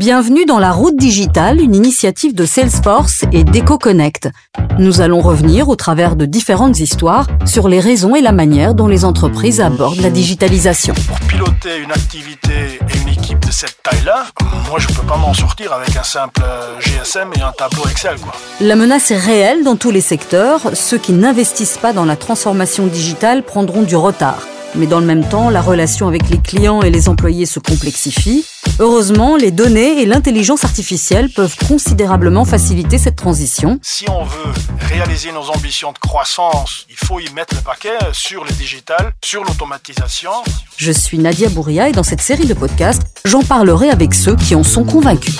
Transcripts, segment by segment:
Bienvenue dans la route digitale, une initiative de Salesforce et d'EcoConnect. Nous allons revenir au travers de différentes histoires sur les raisons et la manière dont les entreprises abordent la digitalisation. Pour piloter une activité et une équipe de cette taille-là, moi je peux pas m'en sortir avec un simple GSM et un tableau Excel quoi. La menace est réelle dans tous les secteurs. Ceux qui n'investissent pas dans la transformation digitale prendront du retard. Mais dans le même temps, la relation avec les clients et les employés se complexifie. Heureusement, les données et l'intelligence artificielle peuvent considérablement faciliter cette transition. Si on veut réaliser nos ambitions de croissance, il faut y mettre le paquet sur le digital, sur l'automatisation. Je suis Nadia Bouria et dans cette série de podcasts, j'en parlerai avec ceux qui en sont convaincus.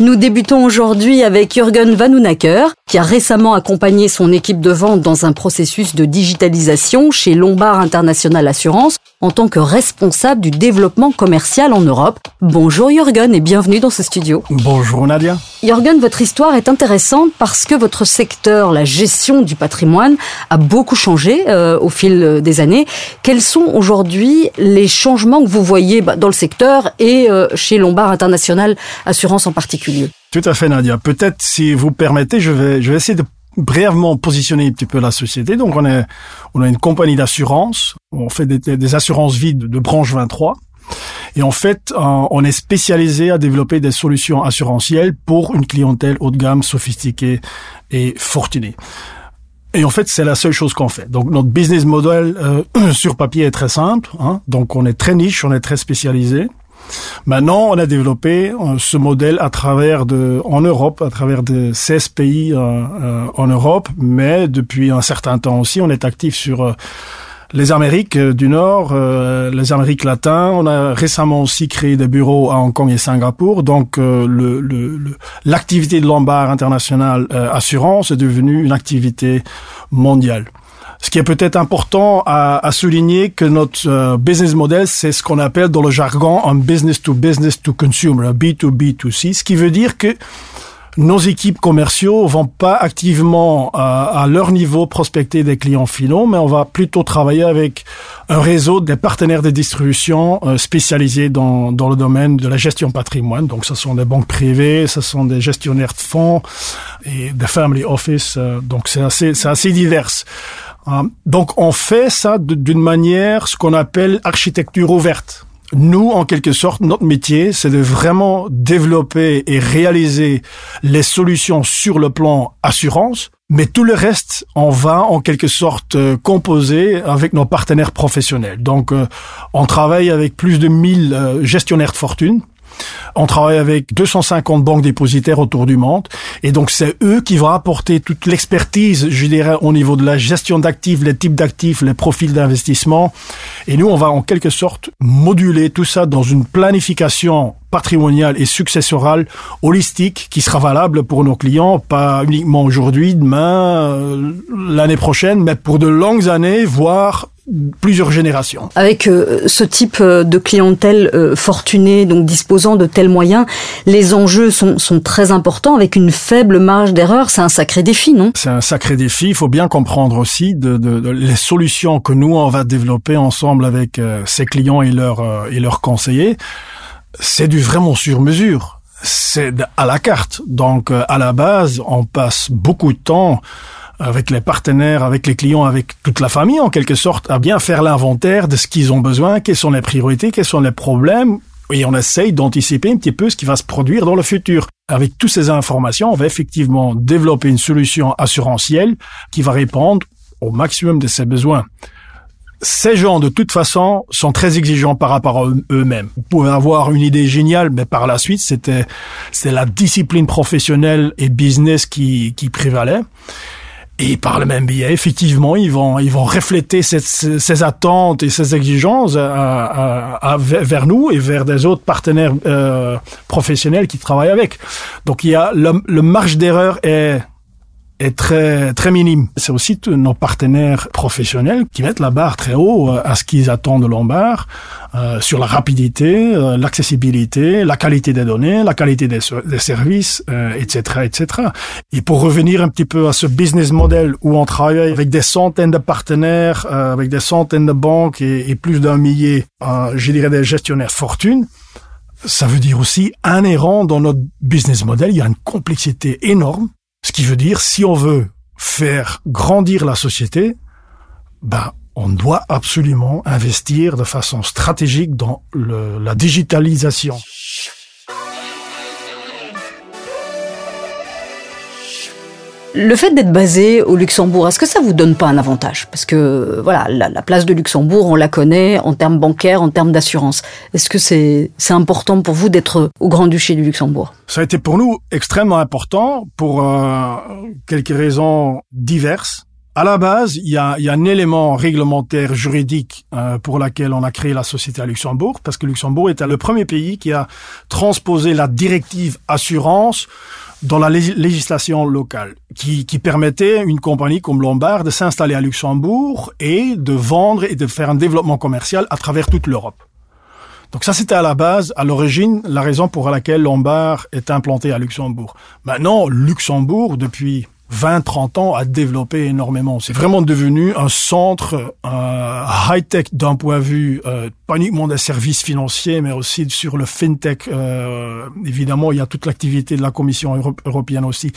Nous débutons aujourd'hui avec Jürgen Vanunacker, qui a récemment accompagné son équipe de vente dans un processus de digitalisation chez Lombard International Assurance en tant que responsable du développement commercial en Europe. Bonjour Jürgen et bienvenue dans ce studio. Bonjour Nadia. Jürgen, votre histoire est intéressante parce que votre secteur, la gestion du patrimoine, a beaucoup changé euh, au fil des années. Quels sont aujourd'hui les changements que vous voyez bah, dans le secteur et euh, chez Lombard International Assurance en particulier? Tout à fait, Nadia. Peut-être, si vous permettez, je vais, je vais essayer de brièvement positionner un petit peu la société. Donc, on est, on a une compagnie d'assurance. On fait des, des assurances vides de branche 23. Et en fait, on est spécialisé à développer des solutions assurantielles pour une clientèle haut de gamme, sophistiquée et fortunée. Et en fait, c'est la seule chose qu'on fait. Donc, notre business model euh, sur papier est très simple. Hein. Donc, on est très niche, on est très spécialisé. Maintenant, on a développé euh, ce modèle à travers en Europe, à travers de 16 pays euh, euh, en Europe, mais depuis un certain temps aussi, on est actif sur les Amériques du Nord, les Amériques latines. On a récemment aussi créé des bureaux à Hong Kong et Singapour. Donc, l'activité de Lombard International Assurance est devenue une activité mondiale. Ce qui est peut-être important à, à, souligner que notre euh, business model, c'est ce qu'on appelle dans le jargon un business to business to consumer, un B2B2C, ce qui veut dire que nos équipes commerciaux vont pas activement euh, à leur niveau prospecter des clients finaux, mais on va plutôt travailler avec un réseau des partenaires de distribution euh, spécialisés dans, dans le domaine de la gestion patrimoine. Donc, ce sont des banques privées, ce sont des gestionnaires de fonds et des family office. donc, c'est assez, c'est assez divers. Ah, donc on fait ça d'une manière, ce qu'on appelle architecture ouverte. Nous, en quelque sorte, notre métier, c'est de vraiment développer et réaliser les solutions sur le plan assurance, mais tout le reste, on va en quelque sorte euh, composer avec nos partenaires professionnels. Donc, euh, on travaille avec plus de 1000 euh, gestionnaires de fortune on travaille avec 250 banques dépositaires autour du monde. Et donc, c'est eux qui vont apporter toute l'expertise, je dirais, au niveau de la gestion d'actifs, les types d'actifs, les profils d'investissement. Et nous, on va en quelque sorte moduler tout ça dans une planification patrimoniale et successorale holistique qui sera valable pour nos clients, pas uniquement aujourd'hui, demain, euh, l'année prochaine, mais pour de longues années, voire plusieurs générations. Avec euh, ce type euh, de clientèle euh, fortunée, donc disposant de tels moyens, les enjeux sont, sont très importants avec une faible marge d'erreur. C'est un sacré défi, non? C'est un sacré défi. Il faut bien comprendre aussi de, de, de, les solutions que nous on va développer ensemble avec ces clients et leurs et leurs conseillers. C'est du vraiment sur mesure. C'est à la carte. Donc à la base, on passe beaucoup de temps avec les partenaires, avec les clients, avec toute la famille en quelque sorte, à bien faire l'inventaire de ce qu'ils ont besoin, quelles sont les priorités, quels sont les problèmes, et on essaye d'anticiper un petit peu ce qui va se produire dans le futur. Avec toutes ces informations, on va effectivement développer une solution assurantielle qui va répondre au maximum de ses besoins. Ces gens, de toute façon, sont très exigeants par rapport à eux-mêmes. Vous pouvez avoir une idée géniale, mais par la suite, c'était, c'est la discipline professionnelle et business qui, qui prévalait. Et par le même biais, effectivement, ils vont ils vont refléter ces, ces attentes et ces exigences à, à, vers nous et vers des autres partenaires euh, professionnels qui travaillent avec. Donc il y a le, le marge d'erreur est est très très minime. C'est aussi nos partenaires professionnels qui mettent la barre très haut euh, à ce qu'ils attendent de Lombard euh, sur la rapidité, euh, l'accessibilité, la qualité des données, la qualité des, services, etc., etc. Et pour revenir un petit peu à ce business model où on travaille avec des centaines de partenaires, avec des centaines de banques et, plus d'un millier, je dirais des gestionnaires fortune, ça veut dire aussi inhérent dans notre business model, il y a une complexité énorme. Ce qui veut dire, si on veut faire grandir la société, ben, on doit absolument investir de façon stratégique dans la digitalisation. Le fait d'être basé au Luxembourg, est-ce que ça vous donne pas un avantage? Parce que voilà, la, place de Luxembourg, on la connaît en termes bancaires, en termes d'assurance. Est-ce que c'est important pour vous d'être au Grand-Duché du Luxembourg? Ça a été pour nous extrêmement important pour euh, quelques raisons diverses. À la base, il y a, y a un élément réglementaire juridique euh, pour laquelle on a créé la société à Luxembourg, parce que Luxembourg était le premier pays qui a transposé la directive assurance dans la législation locale, qui, permettait une compagnie comme Lombard de s'installer à Luxembourg et de vendre et de faire un développement commercial à travers toute l'Europe. Donc ça, c'était à la base, à l'origine, la raison pour laquelle Lombard est implanté à Luxembourg. Maintenant, Luxembourg, depuis 20-30 ans, a développé énormément. C'est vraiment devenu un centre euh, high-tech d'un point de vue euh, pas uniquement des services financiers, mais aussi sur le fintech. Euh, évidemment, il y a toute l'activité de la Commission européenne aussi.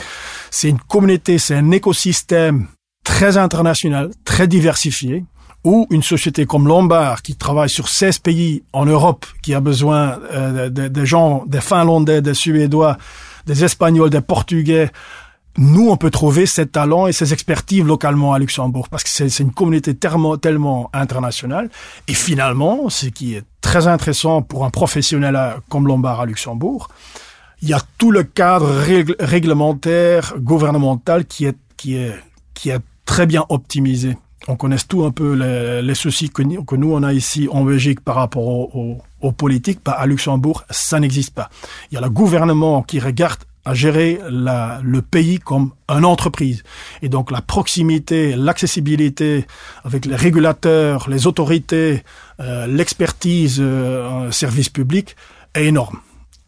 C'est une communauté, c'est un écosystème très international, très diversifié ou une société comme Lombard qui travaille sur 16 pays en Europe, qui a besoin euh, des gens, des Finlandais, des Suédois, des Espagnols, des Portugais, nous, on peut trouver ces talents et ces expertises localement à Luxembourg parce que c'est une communauté tellement, tellement internationale. Et finalement, ce qui est très intéressant pour un professionnel comme Lombard à Luxembourg, il y a tout le cadre réglementaire, gouvernemental qui est, qui est, qui est très bien optimisé. On connaît tout un peu les, les soucis que, que, nous, on a ici en Belgique par rapport aux politiques. Bah, à Luxembourg, ça n'existe pas. Il y a le gouvernement qui regarde à gérer la, le pays comme une entreprise. Et donc la proximité, l'accessibilité avec les régulateurs, les autorités, euh, l'expertise, euh, service public est énorme.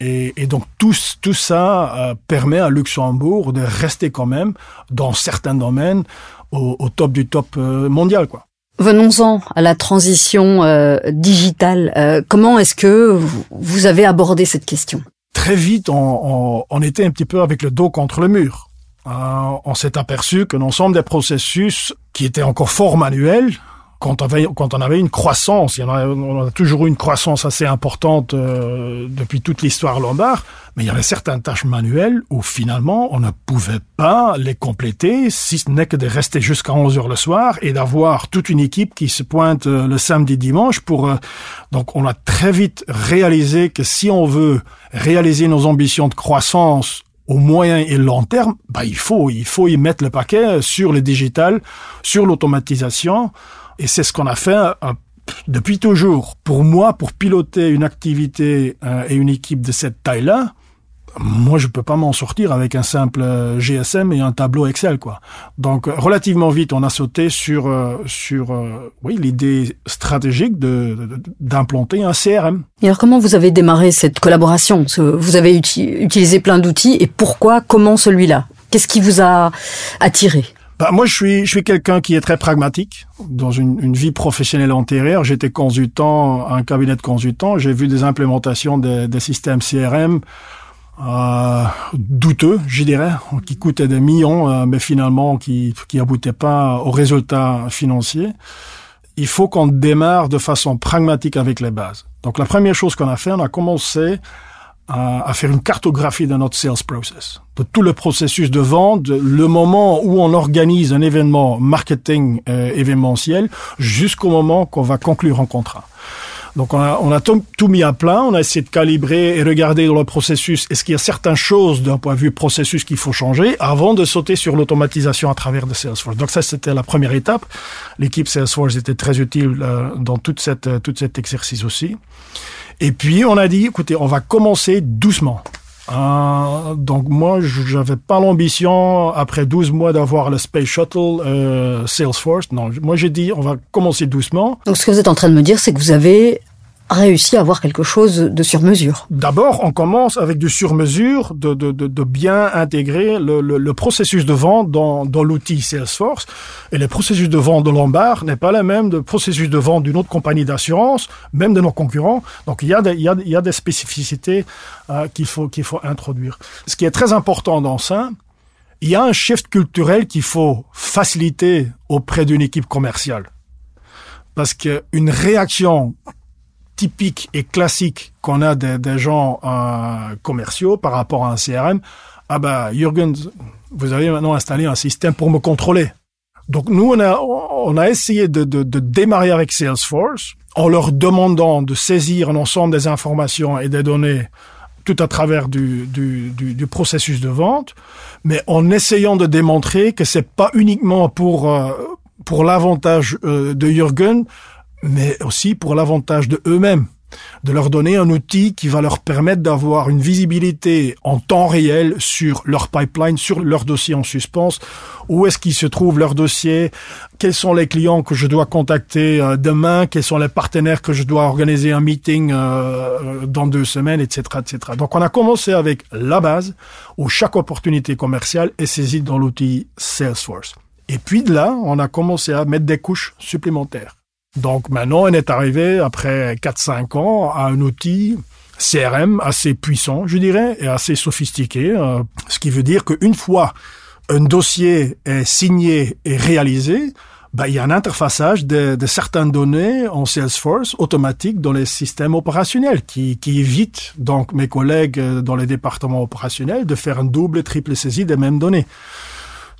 Et, et donc tout, tout ça euh, permet à Luxembourg de rester quand même dans certains domaines au, au top du top euh, mondial, quoi. Venons-en à la transition euh, digitale. comment est-ce que vous avez abordé cette question? Très vite, on, on, était un petit peu avec le dos contre le mur. Euh, on s'est aperçu que l'ensemble des processus qui étaient encore fort manuels, quand on avait, quand on avait une croissance, on a, on a toujours eu une croissance assez importante euh, depuis toute l'histoire lombard, mais il y avait certaines tâches manuelles où finalement on ne pouvait pas les compléter, si ce n'est que de rester jusqu'à 11 heures le soir et d'avoir toute une équipe qui se pointe euh, le samedi dimanche pour... Euh, donc on a très vite réalisé que si on veut réaliser nos ambitions de croissance au moyen et long terme, bah il faut il faut y mettre le paquet sur le digital, sur l'automatisation. Et c'est ce qu'on a fait euh, depuis toujours. Pour moi, pour piloter une activité euh, et une équipe de cette taille-là, moi, je peux pas m'en sortir avec un simple euh, GSM et un tableau Excel, quoi. Donc, relativement vite, on a sauté sur sur oui l'idée stratégique de d'implanter un CRM. Et alors, comment vous avez démarré cette collaboration? Vous avez utilisé plein d'outils et pourquoi Comment celui-là? Qu'est-ce qui vous a attiré? Bah, moi, je suis, je suis quelqu'un qui est très pragmatique. Dans une, une vie professionnelle antérieure, j'étais consultant, un cabinet de consultants. J'ai vu des implémentations des, des systèmes CRM euh, douteux, je dirais, qui coûtaient des millions, euh, mais finalement qui qui aboutaient pas aux résultats financiers. Il faut qu'on démarre de façon pragmatique avec les bases. Donc la première chose qu'on a fait, on a commencé à, faire une cartographie de notre sales process, de tout le processus de vente, le moment où on organise un événement marketing euh, événementiel, jusqu'au moment qu'on va conclure un contrat. Donc on a, tout, mis à plat, on a essayé de calibrer et regarder dans le processus est-ce qu'il y a certaines choses d'un point de vue processus qu'il faut changer avant de sauter sur l'automatisation à travers de Salesforce. Donc ça c'était la première étape. L'équipe Salesforce était très utile euh, dans toute cette euh, tout cet exercice aussi. Et puis on a dit, écoutez, on va commencer doucement. Euh, donc moi, j'avais pas l'ambition après 12 mois d'avoir le Space Shuttle euh, Salesforce. Non, moi j'ai dit on va commencer doucement. Donc ce que vous êtes en train de me dire, c'est que vous avez réussi à avoir quelque chose de sur mesure. D'abord, on commence avec du sur mesure, de, de, de, de bien intégrer le, le, le, processus de vente dans, dans l'outil Salesforce. Et le processus de vente de Lombard n'est pas le même de processus de vente d'une autre compagnie d'assurance, même de nos concurrents. Donc il y a des, il y a, il y a des spécificités euh, qu'il faut qu'il faut introduire. Ce qui est très important dans ça, il y a un shift culturel qu'il faut faciliter auprès d'une équipe commerciale. Parce qu'une réaction typique et classique qu'on a des, gens euh, commerciaux par rapport à un CRM, ah bah Jürgen, vous avez maintenant installé un système pour me contrôler. Donc nous, on a, on a essayé de, de, de démarrer avec Salesforce en leur demandant de saisir un ensemble des informations et des données tout à travers du, du, du, du, processus de vente, mais en essayant de démontrer que c'est pas uniquement pour euh, pour l'avantage euh, de Jürgen, mais aussi pour l'avantage de eux-mêmes de leur donner un outil qui va leur permettre d'avoir une visibilité en temps réel sur leur pipeline, sur leur dossier en suspens, où est-ce qu'ils se trouvent leur dossier, quels sont les clients que je dois contacter euh, demain, quels sont les partenaires que je dois organiser un meeting euh, dans deux semaines, etc., etc. Donc on a commencé avec la base où chaque opportunité commerciale est saisie dans l'outil Salesforce. Et puis de là, on a commencé à mettre des couches supplémentaires. Donc maintenant, on est arrivé, après 4-5 ans, à un outil CRM assez puissant, je dirais, et assez sophistiqué, euh, ce qui veut dire qu'une fois un dossier est signé et réalisé, ben, il y a un interfaçage de, de, certaines données en Salesforce automatique dans les systèmes opérationnels qui, qui évite donc mes collègues euh, dans les départements opérationnels de faire une double, triple saisie des mêmes données.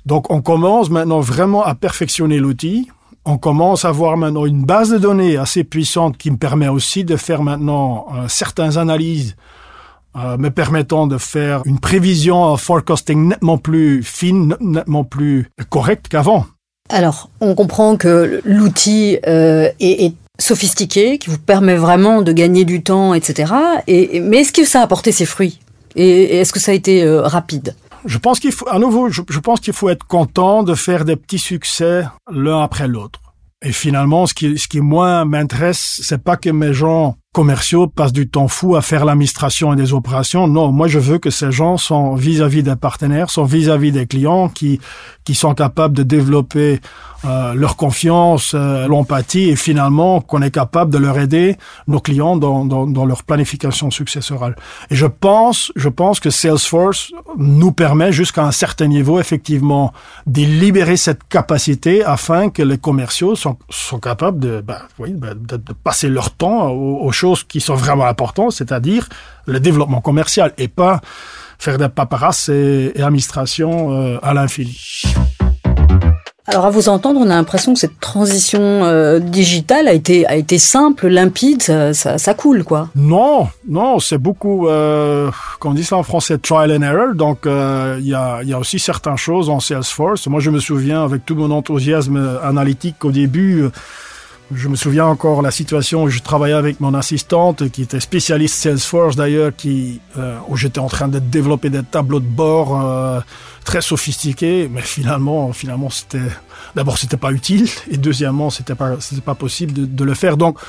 Donc on commence maintenant vraiment à perfectionner l'outil on commence à avoir maintenant une base de données assez puissante qui me permet aussi de faire maintenant euh, certaines analyses euh, me permettant de faire une prévision en forecasting nettement plus fine, nettement plus correcte qu'avant. Alors, on comprend que l'outil euh, est, sophistiqué, qui vous permet vraiment de gagner du temps, etc. Et, mais est-ce que ça a porté ses fruits? Et est-ce que ça a été euh, rapide? Je pense qu'il faut, à nouveau, je, pense qu'il faut être content de faire des petits succès l'un après l'autre. Et finalement, ce qui, ce qui moi m'intéresse, c'est pas que mes gens commerciaux passent du temps fou à faire l'administration et des opérations. Non, moi je veux que ces gens sont vis-à-vis des partenaires, sont vis-à-vis des clients, qui qui sont capables de développer euh, leur confiance, euh, l'empathie et finalement qu'on est capable de leur aider nos clients dans, dans, dans leur planification successorale. Et je pense, je pense que Salesforce nous permet jusqu'à un certain niveau effectivement de libérer cette capacité afin que les commerciaux sont, sont capables de, bah, oui, bah, de, de, passer leur temps aux, aux qui sont vraiment importantes, c'est-à-dire le développement commercial et pas faire des paperasses et, et administration euh, à l'infini. Alors à vous entendre, on a l'impression que cette transition euh, digitale a été a été simple, limpide, ça, ça, ça coule quoi. Non, non, c'est beaucoup, euh, comme on dit ça en français, trial and error. Donc euh, il y a il y a aussi certaines choses en Salesforce. Moi je me souviens avec tout mon enthousiasme analytique au début. Je me souviens encore la situation où je travaillais avec mon assistante, qui était spécialiste Salesforce d'ailleurs, qui euh, où j'étais en train de développer des tableaux de bord euh, très sophistiqués, mais finalement, finalement, c'était d'abord c'était pas utile et deuxièmement, c'était pas c'était pas possible de, de le faire. Donc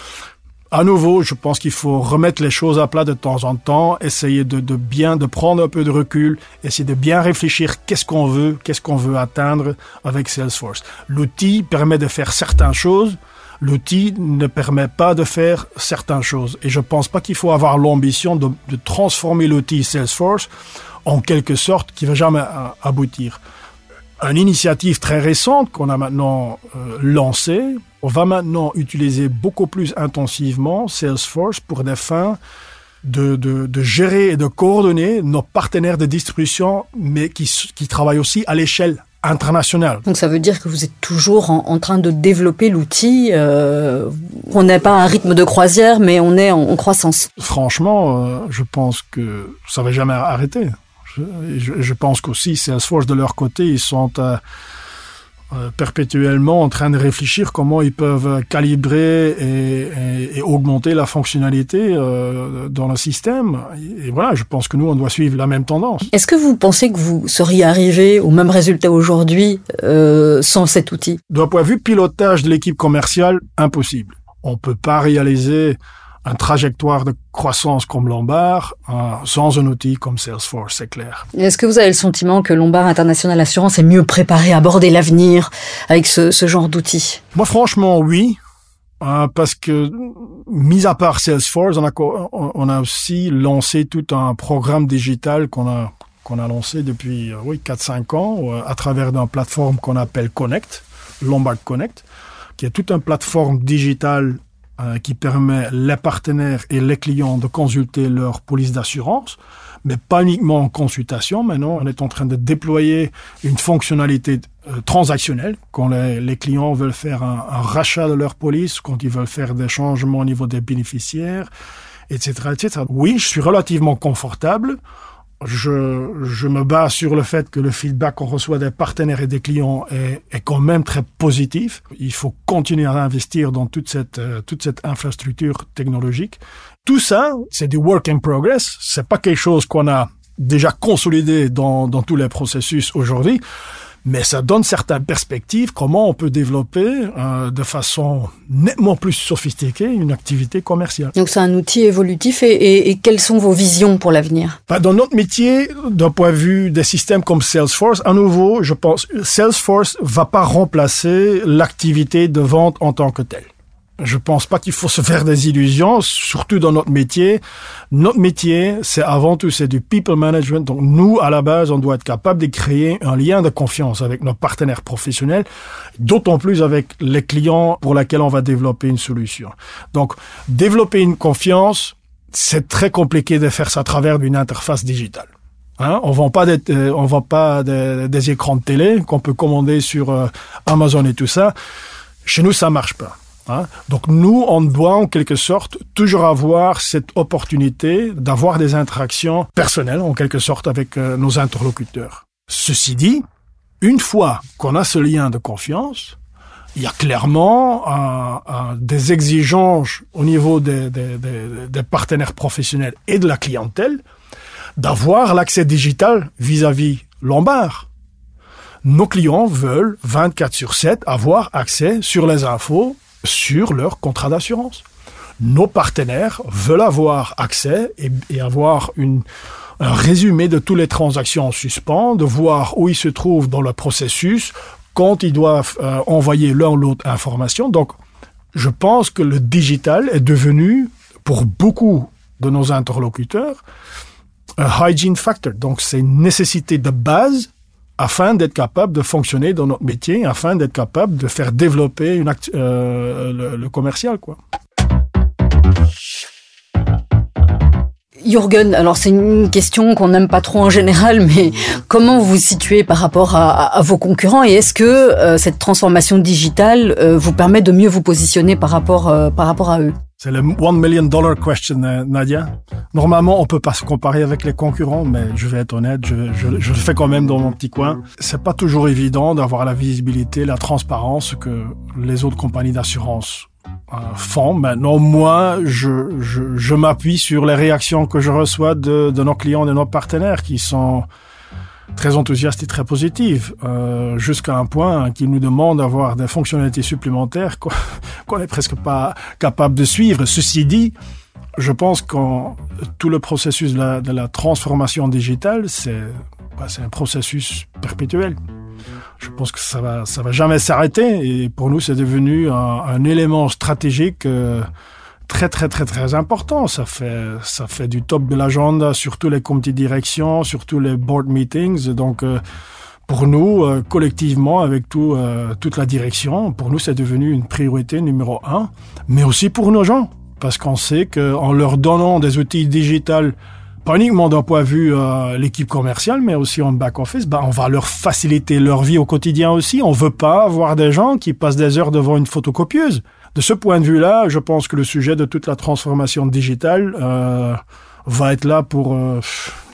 à nouveau, je pense qu'il faut remettre les choses à plat de temps en temps, essayer de, de, bien, de prendre un peu de recul, essayer de bien réfléchir qu'est-ce qu'on veut, qu'est-ce qu'on veut atteindre avec Salesforce? L'outil permet de faire certaines choses, l'outil ne permet pas de faire certaines choses. Et je pense pas qu'il faut avoir l'ambition de, transformer l'outil Salesforce en quelque sorte qui va jamais aboutir. Une initiative très récente qu'on a maintenant euh, lancée, on va maintenant utiliser beaucoup plus intensivement Salesforce pour des fins de, gérer et de coordonner nos partenaires de distribution, mais qui, qui travaillent aussi à l'échelle international. Donc ça veut dire que vous êtes toujours en, en train de développer l'outil. Euh, on n'est pas à un rythme de croisière, mais on est en, en croissance. Franchement, euh, je pense que ça va jamais arrêter. Je, je, je pense qu'aussi Salesforce de leur côté, ils sont euh, euh, perpétuellement en train de réfléchir comment ils peuvent calibrer et, et, et augmenter la fonctionnalité euh, dans le système. Et, et, voilà, je pense que nous, on doit suivre la même tendance. Est-ce que vous pensez que vous seriez arrivé au même résultat aujourd'hui euh, sans cet outil? D'un point de vue pilotage de l'équipe commerciale, impossible. On peut pas réaliser un trajectoire de croissance comme Lombard euh, sans un outil comme Salesforce, c'est clair. Est-ce que vous avez le sentiment que Lombard International Assurance est mieux préparé à aborder l'avenir avec ce, ce genre d'outils? Moi, franchement, oui. Euh, parce que, mis à part Salesforce, on a, on a aussi lancé tout un programme digital qu'on a qu'on a lancé depuis euh, oui 4-5 ans à travers une plateforme qu'on appelle Connect, Lombard Connect, qui est toute une plateforme digitale euh, qui permet les partenaires et les clients de consulter leur police d'assurance, mais pas uniquement en consultation. Maintenant, on est en train de déployer une fonctionnalité transactionnelle quand les, les, clients veulent faire un, un, rachat de leur police, quand ils veulent faire des changements au niveau des bénéficiaires, etc., etc. Oui, je suis relativement confortable je, je me base sur le fait que le feedback qu'on reçoit des partenaires et des clients est, est quand même très positif. Il faut continuer à investir dans toute cette, euh, toute cette infrastructure technologique. Tout ça, c'est du work in progress. C'est pas quelque chose qu'on a déjà consolidé dans, dans tous les processus aujourd'hui mais ça donne certaines perspectives comment on peut développer euh, de façon nettement plus sophistiquée une activité commerciale. Donc c'est un outil évolutif et, et, et, quelles sont vos visions pour l'avenir? Bah, Dans notre métier, d'un point de vue des systèmes comme Salesforce, à nouveau, je pense Salesforce va pas remplacer l'activité de vente en tant que telle. Je pense pas qu'il faut se faire des illusions, surtout dans notre métier. Notre métier, c'est avant tout, c'est du people management. Donc, nous, à la base, on doit être capable de créer un lien de confiance avec nos partenaires professionnels, d'autant plus avec les clients pour lesquels on va développer une solution. Donc, développer une confiance, c'est très compliqué de faire ça à travers une interface digitale. Hein, on vend pas des, euh, on vend pas des, écrans de télé qu'on peut commander sur euh, Amazon et tout ça. Chez nous, ça marche pas. Hein? Donc nous, on doit en quelque sorte toujours avoir cette opportunité d'avoir des interactions personnelles en quelque sorte avec euh, nos interlocuteurs. Ceci dit, une fois qu'on a ce lien de confiance, il y a clairement des exigences au niveau des, des, des, des, partenaires professionnels et de la clientèle d'avoir l'accès digital vis-à-vis -vis Lombard. Nos clients veulent 24 sur 7 avoir accès sur les infos sur leur contrat d'assurance. Nos partenaires veulent avoir accès et, avoir un résumé de toutes les transactions en suspens, de voir où ils se trouvent dans le processus, quand ils doivent euh, envoyer l'un ou l'autre information. Donc, je pense que le digital est devenu, pour beaucoup de nos interlocuteurs, un hygiene factor. Donc, c'est une nécessité de base afin d'être capable de fonctionner dans notre métier, afin d'être capable de faire développer une euh, le, le, commercial, quoi. Jürgen, alors c'est une question qu'on n'aime pas trop en général, mais comment vous vous situez par rapport à, à vos concurrents et est-ce que euh, cette transformation digitale euh, vous permet de mieux vous positionner par rapport, euh, par rapport à eux? C'est le one million dollar question, euh, Nadia. Normalement, on peut pas se comparer avec les concurrents, mais je vais être honnête, je, je, je le fais quand même dans mon petit coin. C'est pas toujours évident d'avoir la visibilité, la transparence que les autres compagnies d'assurance euh, font. Maintenant, moi, je, je, m'appuie sur les réactions que je reçois de, de nos clients, de nos partenaires, qui sont très enthousiaste et très positive, euh, jusqu'à un point qui nous demande d'avoir des fonctionnalités supplémentaires qu'on n'est presque pas capable de suivre. Ceci dit, je pense que tout le processus de la, transformation digitale, c'est bah, un processus perpétuel. Je pense que ça va, ça va jamais s'arrêter et pour nous, c'est devenu un, un, élément stratégique euh, très très très très important. Ça fait ça fait du top de l'agenda sur tous les comités de direction, sur tous les board meetings. Donc euh, pour nous, euh, collectivement, avec tout, euh, toute la direction, pour nous, c'est devenu une priorité numéro un, mais aussi pour nos gens, parce qu'on sait qu'en leur donnant des outils digitaux, pas uniquement d'un point de vue euh, l'équipe commerciale, mais aussi en back-office, bah, on va leur faciliter leur vie au quotidien aussi. On veut pas avoir des gens qui passent des heures devant une photocopieuse de ce point de vue-là, je pense que le sujet de toute la transformation digitale euh, va être là pour euh,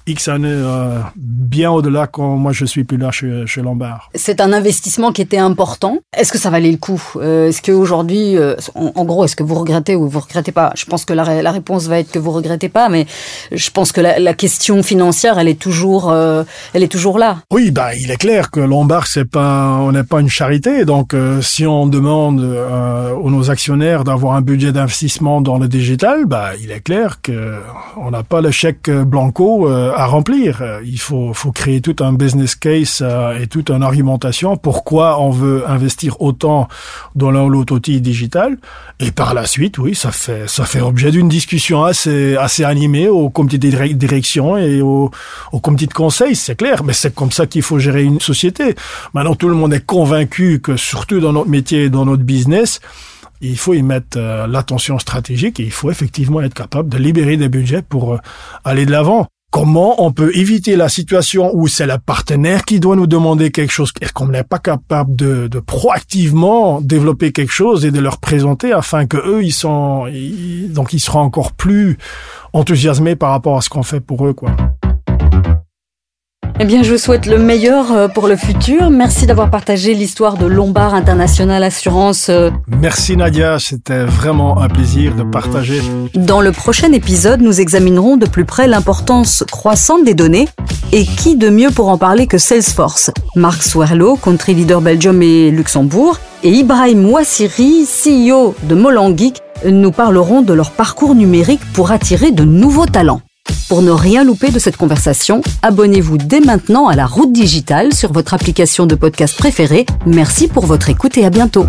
X années, euh, bien au-delà quand moi je suis plus là chez, chez Lombard. C'est un investissement qui était important. Est-ce que ça valait le coup? Euh, Est-ce qu'aujourd'hui, euh, en, en, gros, est-ce que vous regrettez ou vous regrettez pas? Je pense que la, la, réponse va être que vous regrettez pas, mais je pense que la, la question financière, elle est toujours, euh, elle est toujours là. Oui, bah il est clair que Lombard, c'est pas, on n'est pas une charité, donc si on demande aux nos actionnaires d'avoir un budget d'investissement dans le digital, bah il est clair que on n'a pas le chèque blanco à remplir. Il faut, faut créer tout un business case euh, et toute une argumentation pourquoi on veut investir autant dans l'auto-outil digital. Et par la suite, oui, ça fait, ça fait objet d'une discussion assez, assez animée au comité de direction et au, au comité de conseil, c'est clair. Mais c'est comme ça qu'il faut gérer une société. Maintenant, tout le monde est convaincu que surtout dans notre métier et dans notre business, il faut y mettre euh, l'attention stratégique et il faut effectivement être capable de libérer des budgets pour euh, aller de l'avant. Comment on peut éviter la situation où c'est le partenaire qui doit nous demander quelque chose et qu'on n'est pas capable de, de, proactivement développer quelque chose et de leur présenter afin que eux ils sont donc ils seront encore plus enthousiasmés par rapport à ce qu'on fait pour eux quoi. Eh bien, je vous souhaite le meilleur euh, pour le futur. Merci d'avoir partagé l'histoire de Lombard International Assurance. Euh. Merci Nadia, c'était vraiment un plaisir de partager. Dans le prochain épisode, nous examinerons de plus près l'importance croissante des données et qui de mieux pour en parler que Salesforce. Marc Swerlo, country leader Belgium et Luxembourg, et Ibrahim Ouassiri, CEO de Molangeek, nous parleront de leur parcours numérique pour attirer de nouveaux talents. Pour ne rien louper de cette conversation, abonnez-vous dès maintenant à la route digitale sur votre application de podcast préférée. Merci pour votre écoute et à bientôt.